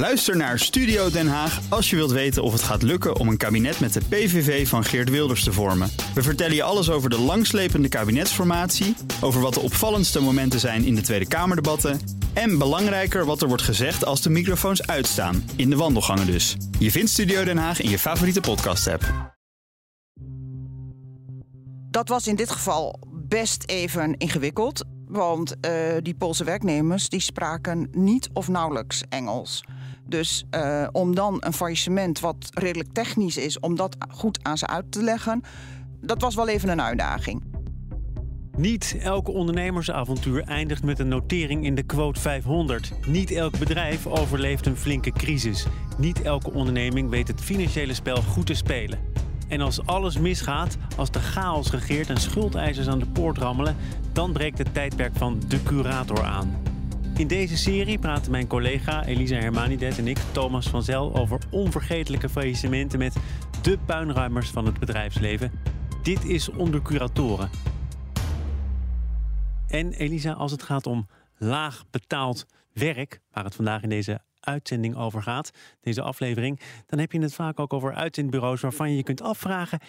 Luister naar Studio Den Haag als je wilt weten of het gaat lukken om een kabinet met de PVV van Geert Wilders te vormen. We vertellen je alles over de langslepende kabinetsformatie, over wat de opvallendste momenten zijn in de Tweede Kamerdebatten en belangrijker wat er wordt gezegd als de microfoons uitstaan, in de wandelgangen dus. Je vindt Studio Den Haag in je favoriete podcast-app. Dat was in dit geval best even ingewikkeld. Want uh, die Poolse werknemers die spraken niet of nauwelijks Engels. Dus uh, om dan een faillissement wat redelijk technisch is, om dat goed aan ze uit te leggen, dat was wel even een uitdaging. Niet elke ondernemersavontuur eindigt met een notering in de quote 500. Niet elk bedrijf overleeft een flinke crisis. Niet elke onderneming weet het financiële spel goed te spelen. En als alles misgaat, als de chaos regeert en schuldeisers aan de poort rammelen, dan breekt het tijdperk van de curator aan. In deze serie praten mijn collega Elisa Hermanidet en ik, Thomas van Zel, over onvergetelijke faillissementen met de puinruimers van het bedrijfsleven. Dit is onder curatoren. En Elisa, als het gaat om laag betaald werk, waar het vandaag in deze uitzending over gaat, deze aflevering, dan heb je het vaak ook over uitzendbureaus waarvan je je kunt afvragen: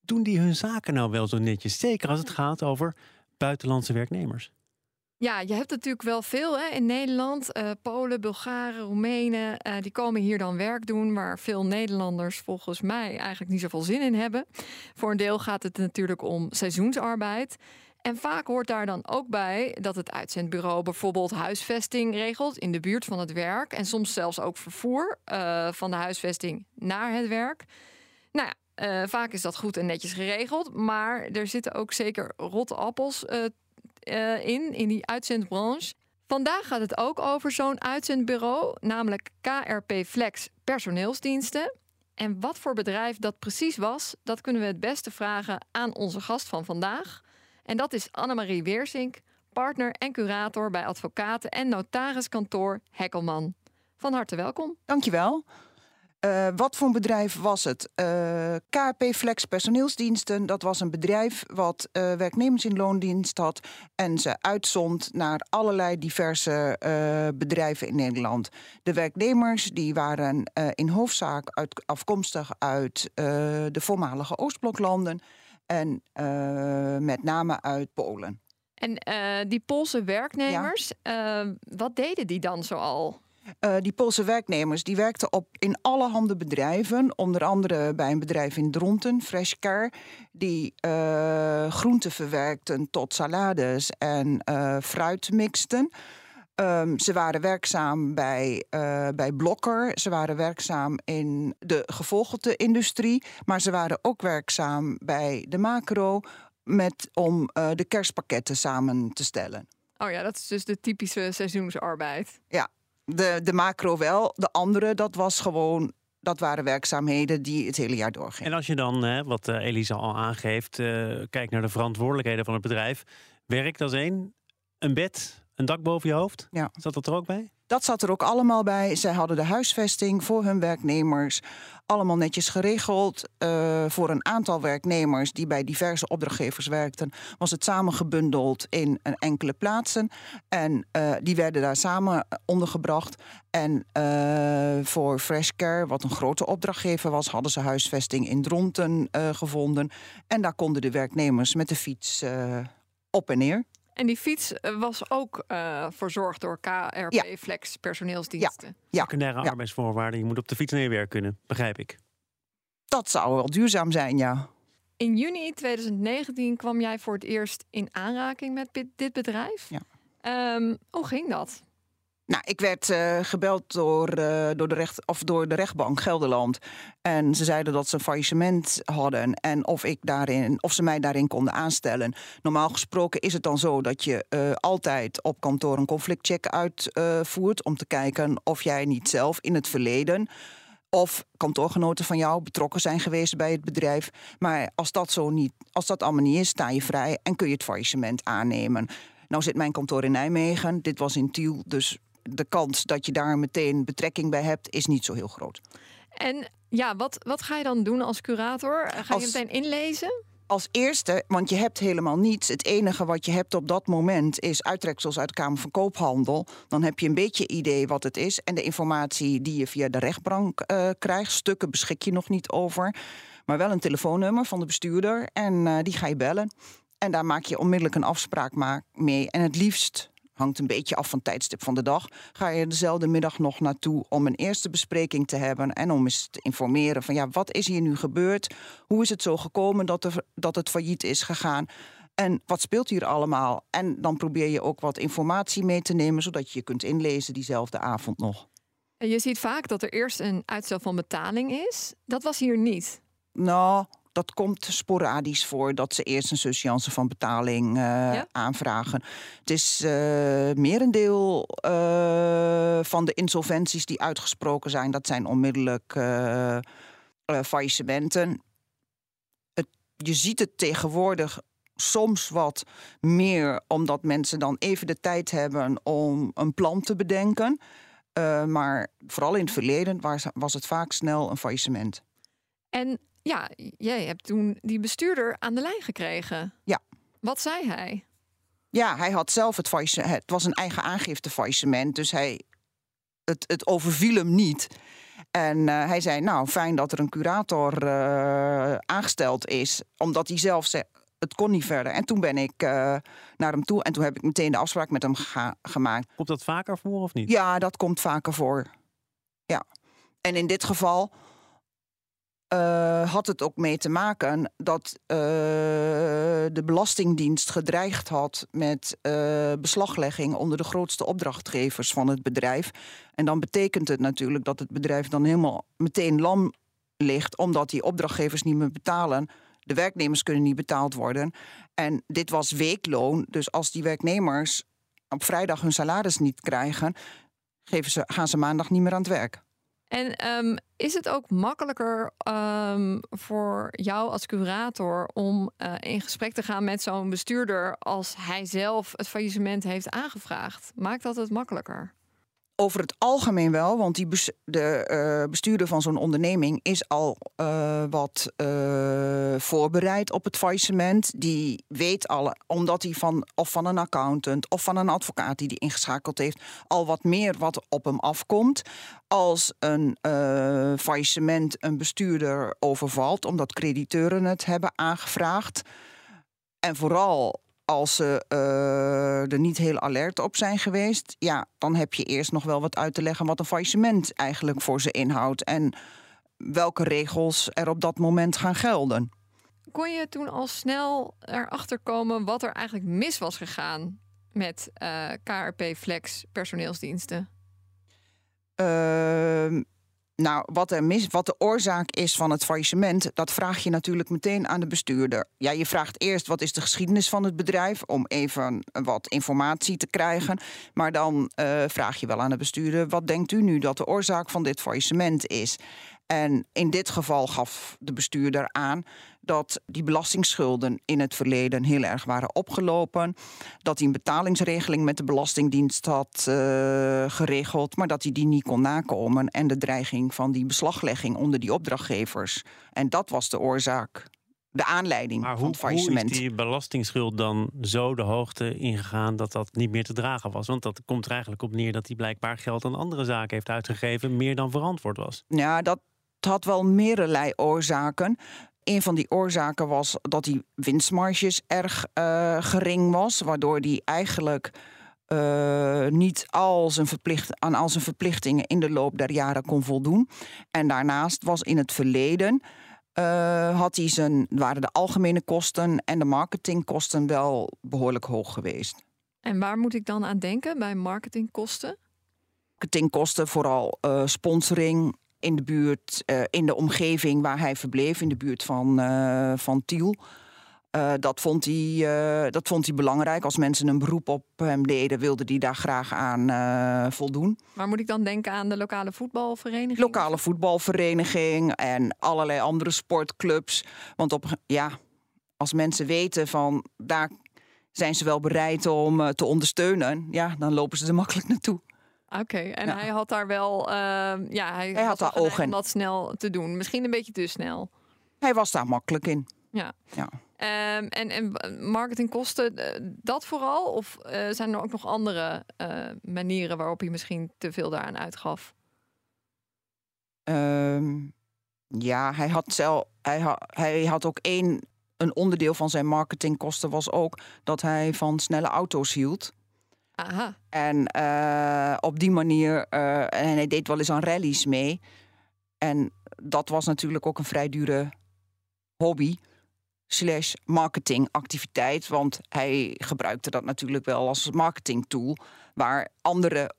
doen die hun zaken nou wel zo netjes? Zeker als het gaat over buitenlandse werknemers. Ja, je hebt natuurlijk wel veel hè, in Nederland. Uh, Polen, Bulgaren, Roemenen, uh, die komen hier dan werk doen... waar veel Nederlanders volgens mij eigenlijk niet zoveel zin in hebben. Voor een deel gaat het natuurlijk om seizoensarbeid. En vaak hoort daar dan ook bij dat het uitzendbureau bijvoorbeeld huisvesting regelt in de buurt van het werk. En soms zelfs ook vervoer uh, van de huisvesting naar het werk. Nou ja, vaak is dat goed en netjes geregeld. Maar er zitten ook zeker rotte appels uh, in, in die uitzendbranche. Vandaag gaat het ook over zo'n uitzendbureau, namelijk KRP Flex Personeelsdiensten. En wat voor bedrijf dat precies was, dat kunnen we het beste vragen aan onze gast van vandaag. En dat is Annemarie Weersink, partner en curator bij advocaten en notariskantoor Hekkelman. Van harte welkom. Dankjewel. Uh, wat voor een bedrijf was het? Uh, KP Flex Personeelsdiensten, dat was een bedrijf wat uh, werknemers in loondienst had en ze uitzond naar allerlei diverse bedrijven in Nederland. De werknemers die waren in hoofdzaak uit, afkomstig uit de voormalige Oostbloklanden en met name uit Polen. En die Poolse werknemers, ja. wat deden die dan zoal? Die Poolse werknemers die werkten op in allerhande bedrijven, onder andere bij een bedrijf in Dronten, Freshcar, die groenten verwerkten tot salades en fruit mixten. Um, ze waren werkzaam bij, uh, bij Blokker. Ze waren werkzaam in de gevolgte-industrie. Maar ze waren ook werkzaam bij de macro met, om uh, de kerstpakketten samen te stellen. Oh ja, dat is dus de typische seizoensarbeid. Ja, de, de macro wel. De andere, dat was gewoon dat waren werkzaamheden die het hele jaar doorgingen. En als je dan, hè, wat uh, Elisa al aangeeft, uh, kijkt naar de verantwoordelijkheden van het bedrijf. Werk als één, een bed, een dak boven je hoofd? Ja. Zat dat er ook bij? Dat zat er ook allemaal bij. Zij hadden de huisvesting voor hun werknemers allemaal netjes geregeld. Uh, voor een aantal werknemers die bij diverse opdrachtgevers werkten, was het samengebundeld in een enkele plaatsen. En uh, die werden daar samen ondergebracht. En uh, voor Freshcare, wat een grote opdrachtgever was, hadden ze huisvesting in Dronten gevonden. En daar konden de werknemers met de fiets op en neer. En die fiets eh, was ook uh, verzorgd door KRP Flex personeelsdiensten. Ja. Secundaire ja. arbeidsvoorwaarden. Je moet op de fiets neerwerken kunnen, begrijp ik. Dat zou wel duurzaam zijn, ja. In juni 2019 kwam jij voor het eerst in aanraking met dit bedrijf. Ja. Um, hoe ging dat? Nou, ik werd uh, gebeld door, uh, door, de recht, of door de rechtbank Gelderland. En ze zeiden dat ze een faillissement hadden. En of, ik daarin, of ze mij daarin konden aanstellen. Normaal gesproken is het dan zo dat je uh, altijd op kantoor een conflictcheck uitvoert. om te kijken of jij niet zelf in het verleden of kantoorgenoten van jou betrokken zijn geweest bij het bedrijf. Maar als dat zo niet, als dat allemaal niet is, sta je vrij en kun je het faillissement aannemen. Nou zit mijn kantoor in Nijmegen. Dit was in Tiel, dus de kans dat je daar meteen betrekking bij hebt, is niet zo heel groot. En ja, wat, wat ga je dan doen als curator? Ga je meteen inlezen? als eerste, want je hebt helemaal niets. Het enige wat je hebt op dat moment is uittreksels uit de Kamer van Koophandel. Dan heb je een beetje idee wat het is. En de informatie die je via de rechtbank uh, krijgt. Stukken beschik je nog niet over. Maar wel een telefoonnummer van de bestuurder. En uh, die ga je bellen. En daar maak je onmiddellijk een afspraak mee. En het liefst hangt een beetje af van tijdstip van de dag. Ga je dezelfde middag nog naartoe om een eerste bespreking te hebben en om eens te informeren van ja, wat is hier nu gebeurd? Hoe is het zo gekomen dat, er, dat het failliet is gegaan? En wat speelt hier allemaal? En dan probeer je ook wat informatie mee te nemen, zodat je je kunt inlezen diezelfde avond nog. En je ziet vaak dat er eerst een uitstel van betaling is. Dat was hier niet. Nou, dat komt sporadisch voor dat ze eerst een surseance van betaling uh, aanvragen. Het is uh, merendeel uh, van de insolventies die uitgesproken zijn, dat zijn onmiddellijk faillissementen. Het, je ziet het tegenwoordig soms wat meer, omdat mensen dan even de tijd hebben om een plan te bedenken. maar vooral in het verleden was, was het vaak snel een faillissement. En ja, jij hebt toen die bestuurder aan de lijn gekregen. Ja. Wat zei hij? Ja, hij had zelf het faillissement. Het was een eigen aangifte faillissement. Dus hij, het, het overviel hem niet. En uh, hij zei, nou, fijn dat er een curator uh, aangesteld is. Omdat hij zelf zei, het kon niet verder. En toen ben ik uh, naar hem toe. En toen heb ik meteen de afspraak met hem gemaakt. Komt dat vaker voor of niet? Ja, dat komt vaker voor. Ja. En in dit geval uh, had het ook mee te maken dat uh, de Belastingdienst gedreigd had met uh, beslaglegging onder de grootste opdrachtgevers van het bedrijf. En dan betekent het natuurlijk dat het bedrijf dan helemaal meteen lam ligt, omdat die opdrachtgevers niet meer betalen. De werknemers kunnen niet betaald worden. En dit was weekloon. Dus als die werknemers op vrijdag hun salaris niet krijgen, geven ze, gaan ze maandag niet meer aan het werk. En um, is het ook makkelijker um, voor jou als curator om uh, in gesprek te gaan met zo'n bestuurder als hij zelf het faillissement heeft aangevraagd? Maakt dat het makkelijker? Over het algemeen wel, want die de uh, bestuurder van zo'n onderneming is al uh, wat uh, voorbereid op het faillissement. Die weet al, omdat hij van of van een accountant of van een advocaat die die ingeschakeld heeft, al wat meer wat op hem afkomt. Als een faillissement een bestuurder overvalt, omdat crediteuren het hebben aangevraagd. En vooral als ze uh, er niet heel alert op zijn geweest, ja, dan heb je eerst nog wel wat uit te leggen wat een faillissement eigenlijk voor ze inhoudt en welke regels er op dat moment gaan gelden. Kon je toen al snel erachter komen wat er eigenlijk mis was gegaan met uh, KRP Flex personeelsdiensten? Uh, nou, wat, er mis, wat de oorzaak is van het faillissement, dat vraag je natuurlijk meteen aan de bestuurder. Ja, je vraagt eerst wat is de geschiedenis van het bedrijf, om even wat informatie te krijgen. Maar dan uh, vraag je wel aan de bestuurder, wat denkt u nu dat de oorzaak van dit faillissement is? En in dit geval gaf de bestuurder aan dat die belastingsschulden in het verleden heel erg waren opgelopen. Dat hij een betalingsregeling met de Belastingdienst had uh, geregeld, maar dat hij die niet kon nakomen. En de dreiging van die beslaglegging onder die opdrachtgevers. En dat was de oorzaak. De aanleiding maar van het faillissement. Hoe is die belastingsschuld dan zo de hoogte ingegaan dat dat niet meer te dragen was? Want dat komt er eigenlijk op neer dat hij blijkbaar geld aan andere zaken heeft uitgegeven, meer dan verantwoord was. Ja, dat, had wel meerderlei oorzaken. Een van die oorzaken was dat die winstmarges erg uh, gering was, waardoor die eigenlijk uh, niet al zijn verplicht, aan al zijn verplichtingen in de loop der jaren kon voldoen. En daarnaast was in het verleden. Uh, had hij zijn, waren de algemene kosten en de marketingkosten wel behoorlijk hoog geweest. En waar moet ik dan aan denken bij marketingkosten? Marketingkosten, vooral uh, sponsoring, in de buurt, uh, in de omgeving waar hij verbleef, in de buurt van, uh, van Tiel. Uh, dat, vond hij, dat vond hij belangrijk. Als mensen een beroep op hem deden, wilde hij daar graag aan voldoen. Maar moet ik dan denken aan de lokale voetbalvereniging? Lokale voetbalvereniging en allerlei andere sportclubs. Want op, ja, als mensen weten van daar zijn ze wel bereid om te ondersteunen, ja, dan lopen ze er makkelijk naartoe. Oké, en ja. hij had daar wel, uh, ja, hij, hij had daar ogen om dat snel te doen. Misschien een beetje te snel. Hij was daar makkelijk in. Ja. ja. Ehm, en, en marketingkosten, eh, dat vooral? Of eh, zijn er ook nog andere uh, manieren waarop je misschien te veel daaraan uitgaf? Um, ja, hij had, zelf, hij, ha, hij had ook één. Een onderdeel van zijn marketingkosten was ook dat hij van snelle auto's hield. Aha. En uh, op die manier, uh, en hij deed wel eens aan rallies mee. En dat was natuurlijk ook een vrij dure hobby slash marketingactiviteit. Want hij gebruikte dat natuurlijk wel als marketingtool. Waar andere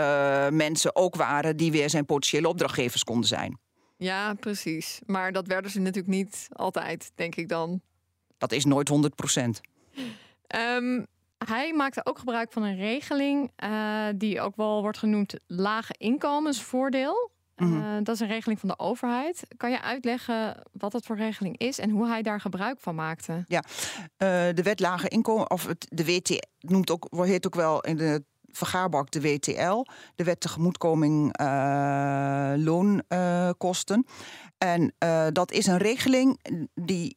uh, mensen ook waren die weer zijn potentiële opdrachtgevers konden zijn. Ja, precies. Maar dat werden ze natuurlijk niet altijd, denk ik dan. Dat is nooit 100 procent. Um, hij maakte ook gebruik van een regeling uh, die ook wel wordt genoemd lage inkomensvoordeel. Mm -hmm. uh, dat is een regeling van de overheid. Kan je uitleggen wat dat voor regeling is en hoe hij daar gebruik van maakte? Ja, uh, de wet lage inkomen, of het, de WT noemt ook, heet ook wel in de vergaarbak de WTL, de wet tegemoetkoming uh, loonkosten. en dat is een regeling die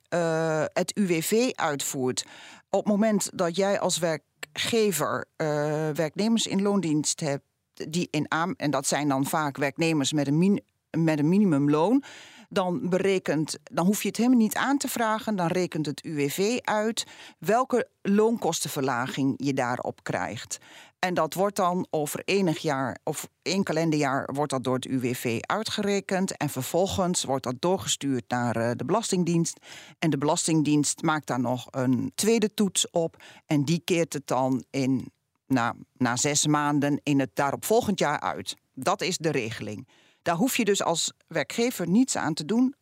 het UWV uitvoert. Op het moment dat jij als werkgever werknemers in loondienst hebt, die in aan, en dat zijn dan vaak werknemers met een, met een minimumloon dan berekent, dan hoef je het helemaal niet aan te vragen. Dan rekent het UWV uit welke loonkostenverlaging je daarop krijgt. En dat wordt dan over enig jaar of één kalenderjaar wordt dat door het UWV uitgerekend. En vervolgens wordt dat doorgestuurd naar uh, de Belastingdienst. En de Belastingdienst maakt daar nog een tweede toets op. En die keert het dan in, na, na zes maanden in het daaropvolgend jaar uit. Dat is de regeling. Daar hoef je dus als werkgever niets aan te doen.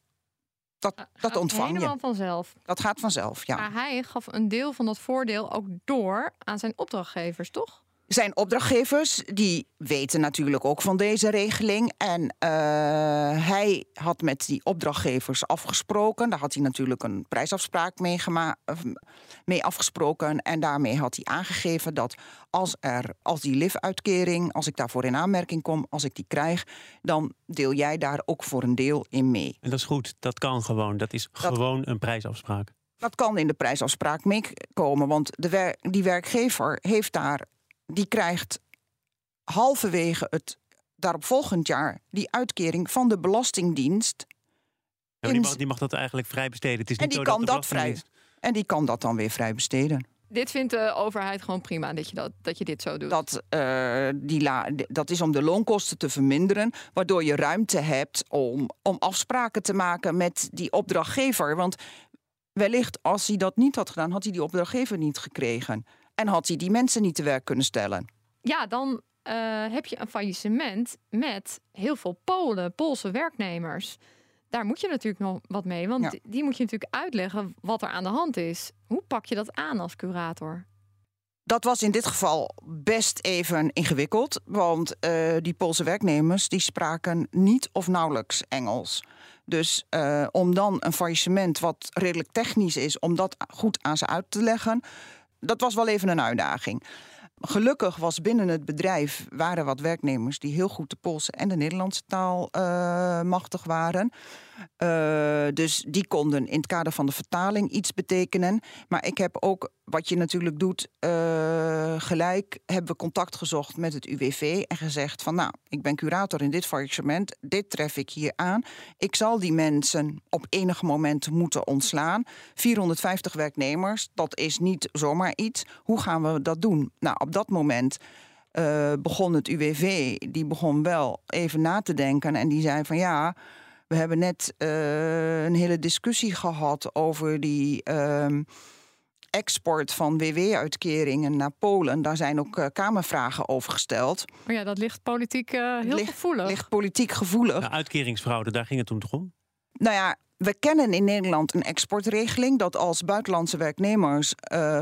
Dat, dat ontvang helemaal je. vanzelf. Dat gaat vanzelf, ja. Maar hij gaf een deel van dat voordeel ook door aan zijn opdrachtgevers, toch? Zijn opdrachtgevers, die weten natuurlijk ook van deze regeling. En uh, hij had met die opdrachtgevers afgesproken. Daar had hij natuurlijk een prijsafspraak mee, mee afgesproken. En daarmee had hij aangegeven dat als, er, als die LIF-uitkering, als ik daarvoor in aanmerking kom, als ik die krijg, dan deel jij daar ook voor een deel in mee. En dat is goed, dat kan gewoon. Dat is dat, gewoon een prijsafspraak. Dat kan in de prijsafspraak meekomen, want de wer die werkgever heeft daar die krijgt halverwege het daarop volgend jaar die uitkering van de Belastingdienst. Ja, die, mag, die, mag, dat eigenlijk vrij besteden. Het is en niet die zo kan dat, dat vrij. En die kan dat dan weer vrij besteden. Dit vindt de overheid gewoon prima dat je, dat, dat je dit zo doet. Dat, uh, die la, dat is om de loonkosten te verminderen, waardoor je ruimte hebt om, om afspraken te maken met die opdrachtgever. Want wellicht als hij dat niet had gedaan, had hij die opdrachtgever niet gekregen. En had hij die mensen niet te werk kunnen stellen? Ja, dan uh, heb je een faillissement met heel veel Polen, Poolse werknemers. Daar moet je natuurlijk nog wat mee, want ja. die moet je natuurlijk uitleggen wat er aan de hand is. Hoe pak je dat aan als curator? Dat was in dit geval best even ingewikkeld, want uh, die Poolse werknemers die spraken niet of nauwelijks Engels. Dus uh, om dan een faillissement wat redelijk technisch is, om dat goed aan ze uit te leggen, dat was wel even een uitdaging. Gelukkig was binnen het bedrijf waren wat werknemers die heel goed de Poolse en de Nederlandse taal uh, machtig waren. Uh, dus die konden in het kader van de vertaling iets betekenen. Maar ik heb ook, wat je natuurlijk doet, uh, gelijk hebben we contact gezocht met het UWV en gezegd van nou, ik ben curator in dit faillissement, dit tref ik hier aan. Ik zal die mensen op enig moment moeten ontslaan. 450 werknemers, dat is niet zomaar iets. Hoe gaan we dat doen? Nou, op dat moment uh, begon het UWV, die begon wel even na te denken en die zei van ja. We hebben net uh, een hele discussie gehad over die uh, export van WW-uitkeringen naar Polen. Daar zijn ook uh, Kamervragen over gesteld. Maar ja, dat ligt politiek heel ligt, gevoelig. Ligt politiek gevoelig. De uitkeringsfraude, daar ging het toen toch om? Nou ja, we kennen in Nederland een exportregeling dat als buitenlandse werknemers uh,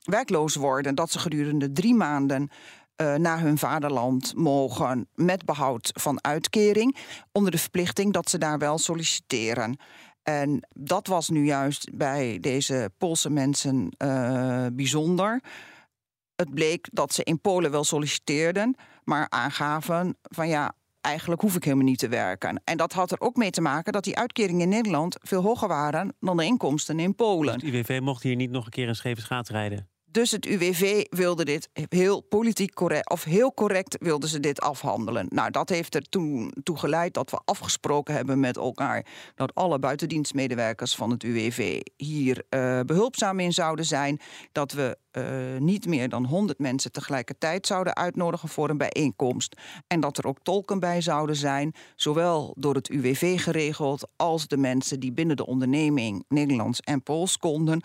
werkloos worden, dat ze gedurende drie maanden uh, naar hun vaderland mogen met behoud van uitkering, onder de verplichting dat ze daar wel solliciteren. En dat was nu juist bij deze Poolse mensen uh, bijzonder. Het bleek dat ze in Polen wel solliciteerden, maar aangaven van ja, eigenlijk hoef ik helemaal niet te werken. En dat had er ook mee te maken dat die uitkeringen in Nederland veel hoger waren dan de inkomsten in Polen. Dus het UWV mocht hier niet nog een keer een scheve schaats rijden. Dus het UWV wilde dit heel politiek correct, of heel correct wilden ze dit afhandelen. Nou, dat heeft er toen toe geleid dat we afgesproken hebben met elkaar dat alle buitendienstmedewerkers van het UWV hier uh, behulpzaam in zouden zijn. Dat we uh, niet meer dan 100 mensen tegelijkertijd zouden uitnodigen voor een bijeenkomst. En dat er ook tolken bij zouden zijn, zowel door het UWV geregeld als de mensen die binnen de onderneming Nederlands en Pools konden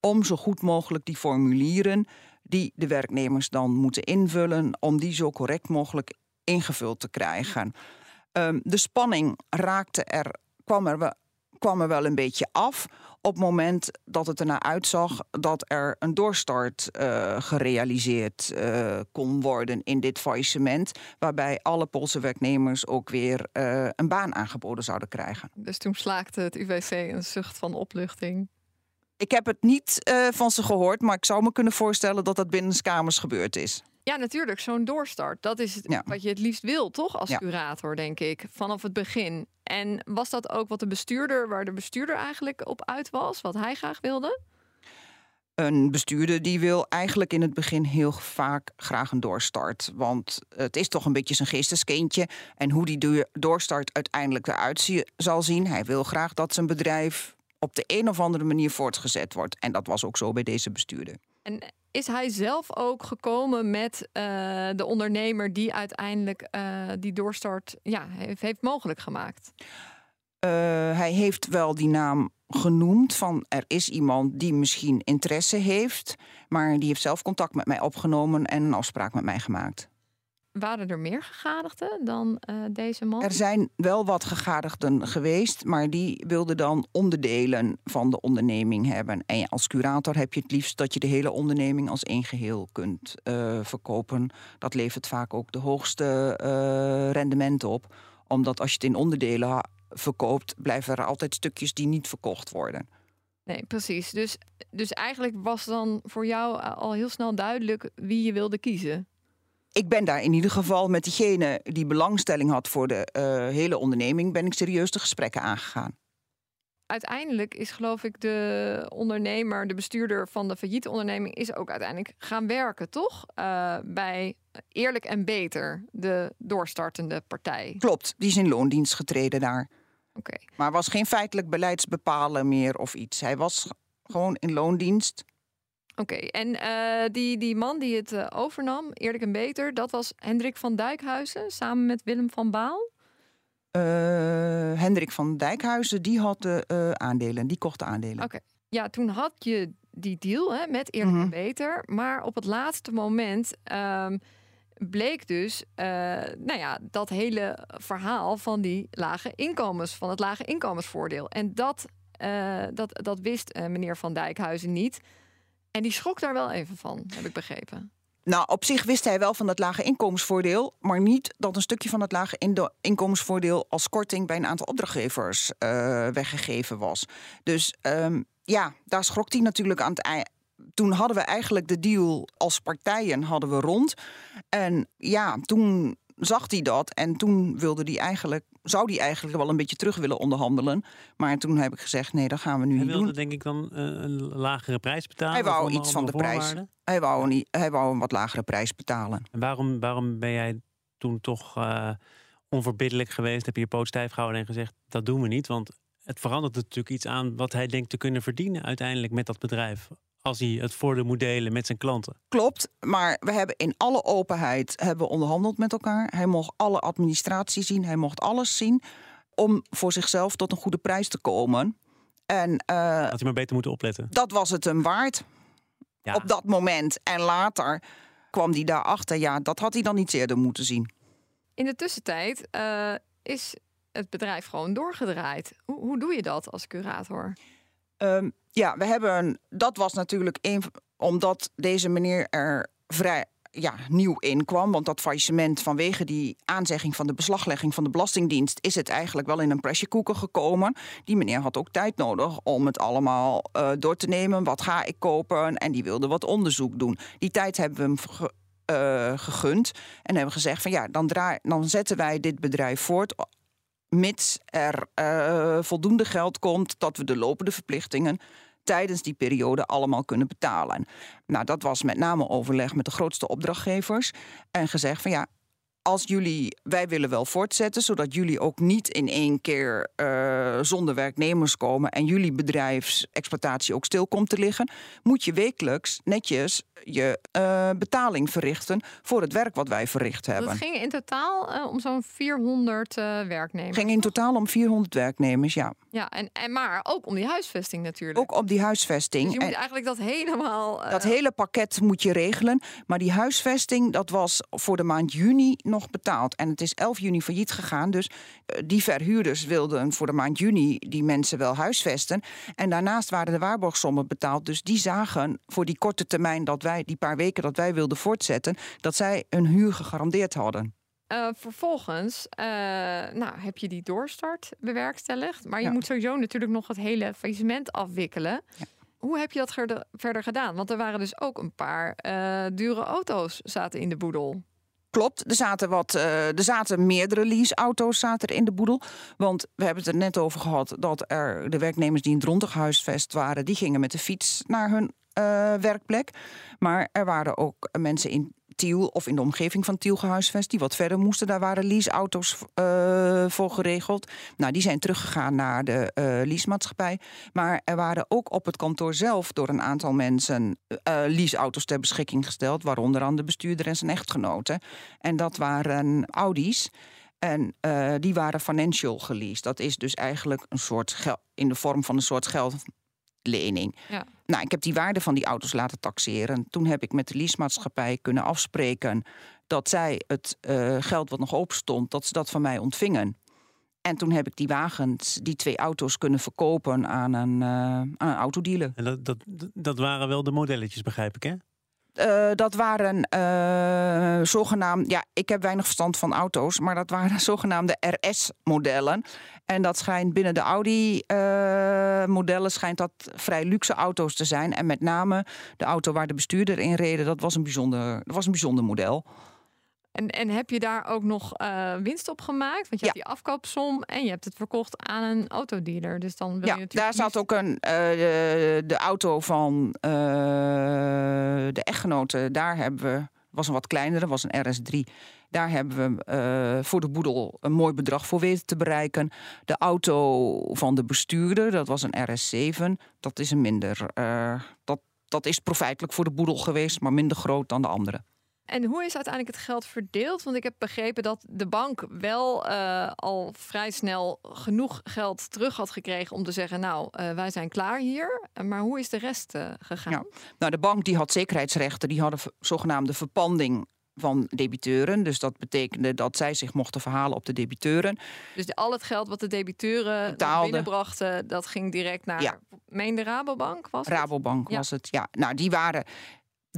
om zo goed mogelijk die formulieren die de werknemers dan moeten invullen, om die zo correct mogelijk ingevuld te krijgen. Um, de spanning raakte er, kwam er, kwam er wel een beetje af op het moment dat het ernaar uitzag dat er een doorstart uh, gerealiseerd uh, kon worden in dit faillissement, waarbij alle Poolse werknemers ook weer uh, een baan aangeboden zouden krijgen. Dus toen slaakte het UWC een zucht van opluchting. Ik heb het niet uh, van ze gehoord, maar ik zou me kunnen voorstellen dat dat binnen kamers gebeurd is. Ja, natuurlijk. Zo'n doorstart. Dat is ja. wat je het liefst wil, toch? Als ja. curator, denk ik. Vanaf het begin. En was dat ook wat de bestuurder, waar de bestuurder eigenlijk op uit was? Wat hij graag wilde? Een bestuurder die wil eigenlijk in het begin heel vaak graag een doorstart. Want het is toch een beetje zijn geesteskindje. En hoe die doorstart uiteindelijk eruit zal zien. Hij wil graag dat zijn bedrijf op de een of andere manier voortgezet wordt. En dat was ook zo bij deze bestuurder. En is hij zelf ook gekomen met uh, de ondernemer die uiteindelijk uh, die doorstart ja, heeft, heeft mogelijk gemaakt? Uh, hij heeft wel die naam genoemd van er is iemand die misschien interesse heeft, maar die heeft zelf contact met mij opgenomen en een afspraak met mij gemaakt. Waren er meer gegadigden dan uh, deze man? Er zijn wel wat gegadigden geweest, maar die wilden dan onderdelen van de onderneming hebben. En als curator heb je het liefst dat je de hele onderneming als één geheel kunt uh, verkopen. Dat levert vaak ook de hoogste uh, rendementen op. Omdat als je het in onderdelen verkoopt, blijven er altijd stukjes die niet verkocht worden. Nee, precies. Dus, dus eigenlijk was dan voor jou al heel snel duidelijk wie je wilde kiezen ik ben daar in ieder geval met diegene die belangstelling had voor de uh, hele onderneming, ben ik serieus de gesprekken aangegaan. Uiteindelijk is geloof ik de ondernemer, de bestuurder van de failliete onderneming, is ook uiteindelijk gaan werken, toch? Uh, bij Eerlijk en Beter, de doorstartende partij. Klopt, die is in loondienst getreden daar. Oké. Okay. Maar was geen feitelijk beleidsbepaler meer of iets. Hij was gewoon in loondienst. Oké, okay. en uh, die, die man die het uh, overnam, eerlijk en beter, dat was Hendrik van Dijkhuizen samen met Willem van Baal? Uh, Hendrik van Dijkhuizen, die had de aandelen, die kocht de aandelen. Oké, okay. ja, toen had je die deal hè, met eerlijk mm -hmm. en beter, maar op het laatste moment um, bleek dus, nou ja, dat hele verhaal van die lage inkomens, van het lage inkomensvoordeel. En dat, dat, dat wist meneer van Dijkhuizen niet. En die schrok daar wel even van, heb ik begrepen. Nou, op zich wist hij wel van het lage inkomensvoordeel, maar niet dat een stukje van het lage inkomensvoordeel als korting bij een aantal opdrachtgevers uh, weggegeven was. Dus um, ja, daar schrok hij natuurlijk aan het eind. Toen hadden we eigenlijk de deal als partijen hadden we rond. En ja, toen zag hij dat en toen wilde hij eigenlijk, zou hij eigenlijk wel een beetje terug willen onderhandelen. Maar toen heb ik gezegd, nee, dat gaan we nu hij niet wilde, doen. denk ik dan uh, een lagere prijs betalen? Hij wou iets van de prijs. Hij wou, een, hij wou een wat lagere prijs betalen. En waarom, waarom ben jij toen toch uh, onverbiddelijk geweest? Heb je je poot stijf gehouden en gezegd, dat doen we niet? Want het verandert natuurlijk iets aan wat hij denkt te kunnen verdienen uiteindelijk met dat bedrijf als hij het voordeel moet delen met zijn klanten. Klopt, maar we hebben in alle openheid hebben onderhandeld met elkaar. Hij mocht alle administratie zien, hij mocht alles zien om voor zichzelf tot een goede prijs te komen. En, uh, Had hij maar beter moeten opletten. Dat was het hem waard. Ja. Op dat moment. En later kwam hij daarachter. Ja, dat had hij dan niet eerder moeten zien. In de tussentijd uh, is het bedrijf gewoon doorgedraaid. Hoe, hoe doe je dat als curator? Um, ja, we hebben. Dat was natuurlijk. Omdat deze meneer er vrij ja, nieuw in kwam. Want dat faillissement vanwege die aanzegging van de beslaglegging van de Belastingdienst is het eigenlijk wel in een pressure cooker gekomen. Die meneer had ook tijd nodig om het allemaal uh, door te nemen. Wat ga ik kopen? En die wilde wat onderzoek doen. Die tijd hebben we hem uh, gegund. En hebben gezegd van ja, dan, draai, dan zetten wij dit bedrijf voort mits er uh, voldoende geld komt dat we de lopende verplichtingen tijdens die periode allemaal kunnen betalen. Nou, dat was met name overleg met de grootste opdrachtgevers en gezegd van ja, als jullie, wij willen wel voortzetten, zodat jullie ook niet in één keer uh, zonder werknemers komen en jullie bedrijfsexploitatie ook stil komt te liggen, moet je wekelijks netjes je uh, betaling verrichten voor het werk wat wij verricht hebben. Het ging in totaal uh, om zo'n 400 werknemers. ging in totaal om 400 werknemers, ja. Ja, en, en maar ook om die huisvesting natuurlijk. Ook op die huisvesting. Dus je moet eigenlijk dat helemaal. Dat hele pakket moet je regelen. Maar die huisvesting, dat was voor de maand juni nog betaald. En het is 11 juni failliet gegaan. Dus uh, die verhuurders wilden voor de maand juni die mensen wel huisvesten. En daarnaast waren de waarborgsommen betaald. Dus die zagen voor die korte termijn dat wij, die paar weken dat wij wilden voortzetten, dat zij een huur gegarandeerd hadden. Uh, vervolgens uh, nou, heb je die doorstart bewerkstelligd. Maar je ja. moet sowieso natuurlijk nog het hele faillissement afwikkelen. Ja. Hoe heb je dat verder gedaan? Want er waren dus ook een paar uh, dure auto's zaten in de boedel. Klopt, er zaten, wat, er zaten meerdere leaseauto's zaten in de boedel. Want we hebben het er net over gehad dat er de werknemers die in Dronten gehuisvest waren, die gingen met de fiets naar hun werkplek. Maar er waren ook mensen in Tiel of in de omgeving van Tiel gehuisvest die wat verder moesten. Daar waren leaseauto's uh, voor geregeld. Nou, die zijn teruggegaan naar de uh, leasemaatschappij. Maar er waren ook op het kantoor zelf door een aantal mensen uh, leaseauto's ter beschikking gesteld, waaronder aan de bestuurder en zijn echtgenoten. En dat waren Audi's. En die waren financial geleased. Dat is dus eigenlijk een soort geld in de vorm van een soort geldlening. Ja. Nou, ik heb die waarde van die auto's laten taxeren. Toen heb ik met de leasemaatschappij kunnen afspreken dat zij het uh, geld wat nog open stond, dat ze dat van mij ontvingen. En toen heb ik die wagens, die twee auto's, kunnen verkopen aan een, uh, aan een autodealer. En dat, dat, dat waren wel de modelletjes, begrijp ik, hè? Uh, dat waren uh, zogenaamd, ja, ik heb weinig verstand van auto's, maar dat waren zogenaamde RS-modellen. En dat schijnt binnen de Audi-modellen uh, schijnt dat vrij luxe auto's te zijn. En met name de auto waar de bestuurder in reden, dat was een bijzonder, dat was een bijzonder model. En, en heb je daar ook nog uh, winst op gemaakt? Want je ja. hebt die afkoopsom en je hebt het verkocht aan een autodealer. Dus dan wil ja, je natuurlijk daar zat ook een, uh, de, de, auto van uh, de echtgenoten. Daar hebben we, was een wat kleinere, was een RS3. Daar hebben we voor de boedel een mooi bedrag voor weten te bereiken. De auto van de bestuurder, dat was een RS7. Dat is een minder, dat, dat is profijtelijk voor de boedel geweest, maar minder groot dan de andere. En hoe is uiteindelijk het geld verdeeld? Want ik heb begrepen dat de bank wel uh, al vrij snel genoeg geld terug had gekregen om te zeggen: Nou, uh, wij zijn klaar hier. Maar hoe is de rest uh, gegaan? Ja. Nou, de bank die had zekerheidsrechten, die hadden zogenaamde verpanding van debiteuren. Dus dat betekende dat zij zich mochten verhalen op de debiteuren. Dus de, al het geld wat de debiteuren binnenbrachten, dat ging direct naar. Ja. Meen de Rabobank was het? Rabobank was het, ja. Nou, die waren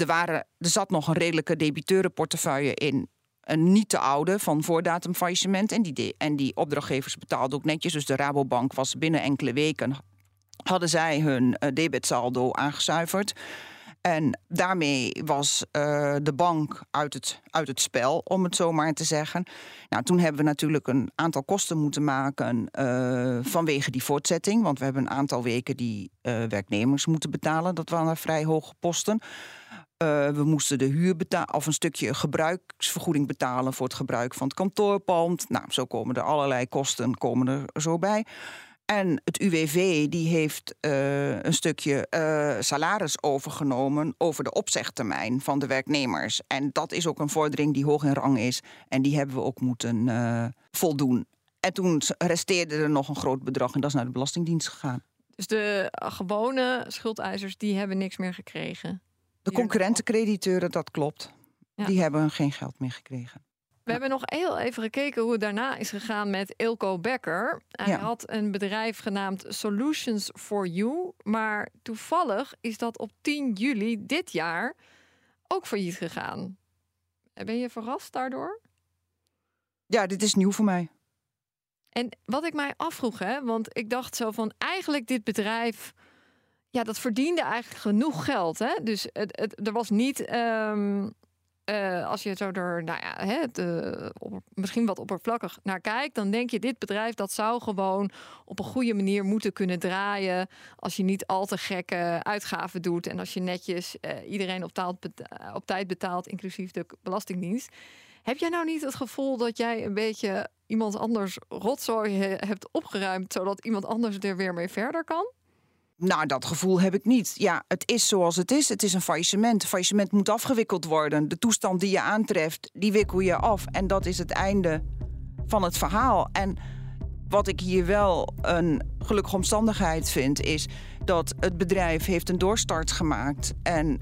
er, waren, er zat nog een redelijke debiteurenportefeuille in. Een niet te oude van voordatum faillissement. En die, en die opdrachtgevers betaalden ook netjes. Dus de Rabobank was binnen enkele weken... hadden zij hun uh, debetsaldo aangezuiverd. En daarmee was uh, de bank uit het, uit het spel, om het zo maar te zeggen. Nou, toen hebben we natuurlijk een aantal kosten moeten maken uh, vanwege die voortzetting. Want we hebben een aantal weken die werknemers moeten betalen. Dat waren vrij hoge posten. Uh, we moesten de huur betalen of een stukje gebruiksvergoeding betalen voor het gebruik van het kantoorpand. Nou, zo komen er allerlei kosten komen er zo bij. En het UWV die heeft uh, een stukje uh, salaris overgenomen over de opzegtermijn van de werknemers. En dat is ook een vordering die hoog in rang is. En die hebben we ook moeten voldoen. En toen resteerde er nog een groot bedrag en dat is naar de Belastingdienst gegaan. Dus de gewone schuldeisers die hebben niks meer gekregen? De concurrentencrediteuren, dat klopt. Ja. Die hebben geen geld meer gekregen. We hebben nog heel even gekeken hoe het daarna is gegaan met Ilko Becker. Hij ja. had een bedrijf genaamd Solutions for You. Maar toevallig is dat op 10 juli dit jaar ook failliet gegaan. Ben je verrast daardoor? Ja, dit is nieuw voor mij. En wat ik mij afvroeg, hè, want ik dacht zo van eigenlijk dit bedrijf ja, dat verdiende eigenlijk genoeg geld. Hè? Dus het, er was niet. Um, eh, als je zo er, nou ja, hè, de, misschien wat oppervlakkig naar kijkt, dan denk je: dit bedrijf dat zou gewoon op een goede manier moeten kunnen draaien. Als je niet al te gekke uitgaven doet en als je netjes uh, iedereen op, op tijd betaalt, inclusief de Belastingdienst. Heb jij nou niet het gevoel dat jij een beetje iemand anders rotzooi hebt opgeruimd, zodat iemand anders er weer mee verder kan? Nou, dat gevoel heb ik niet. Ja, het is zoals het is. Het is een faillissement. faillissement moet afgewikkeld worden. De toestand die je aantreft, die wikkel je af. En dat is het einde van het verhaal. En wat ik hier wel een gelukkige omstandigheid vind, is dat het bedrijf heeft een doorstart gemaakt. En uh,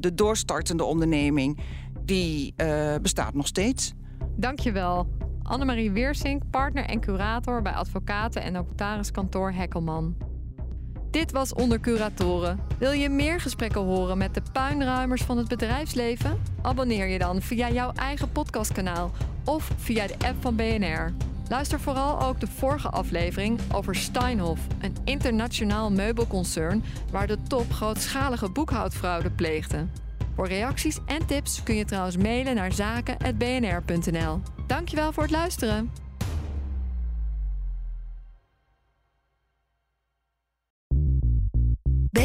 de doorstartende onderneming, die uh, bestaat nog steeds. Dankjewel. Annemarie Weersink, partner en curator bij advocaten en notariskantoor Hekkelman. Dit was Onder Curatoren. Wil je meer gesprekken horen met de puinruimers van het bedrijfsleven? Abonneer je dan via jouw eigen podcastkanaal of via de app van BNR. Luister vooral ook de vorige aflevering over Steinhoff, een internationaal meubelconcern waar de top grootschalige boekhoudfraude pleegde. Voor reacties en tips kun je trouwens mailen naar zaken.bnr.nl. Dankjewel voor het luisteren.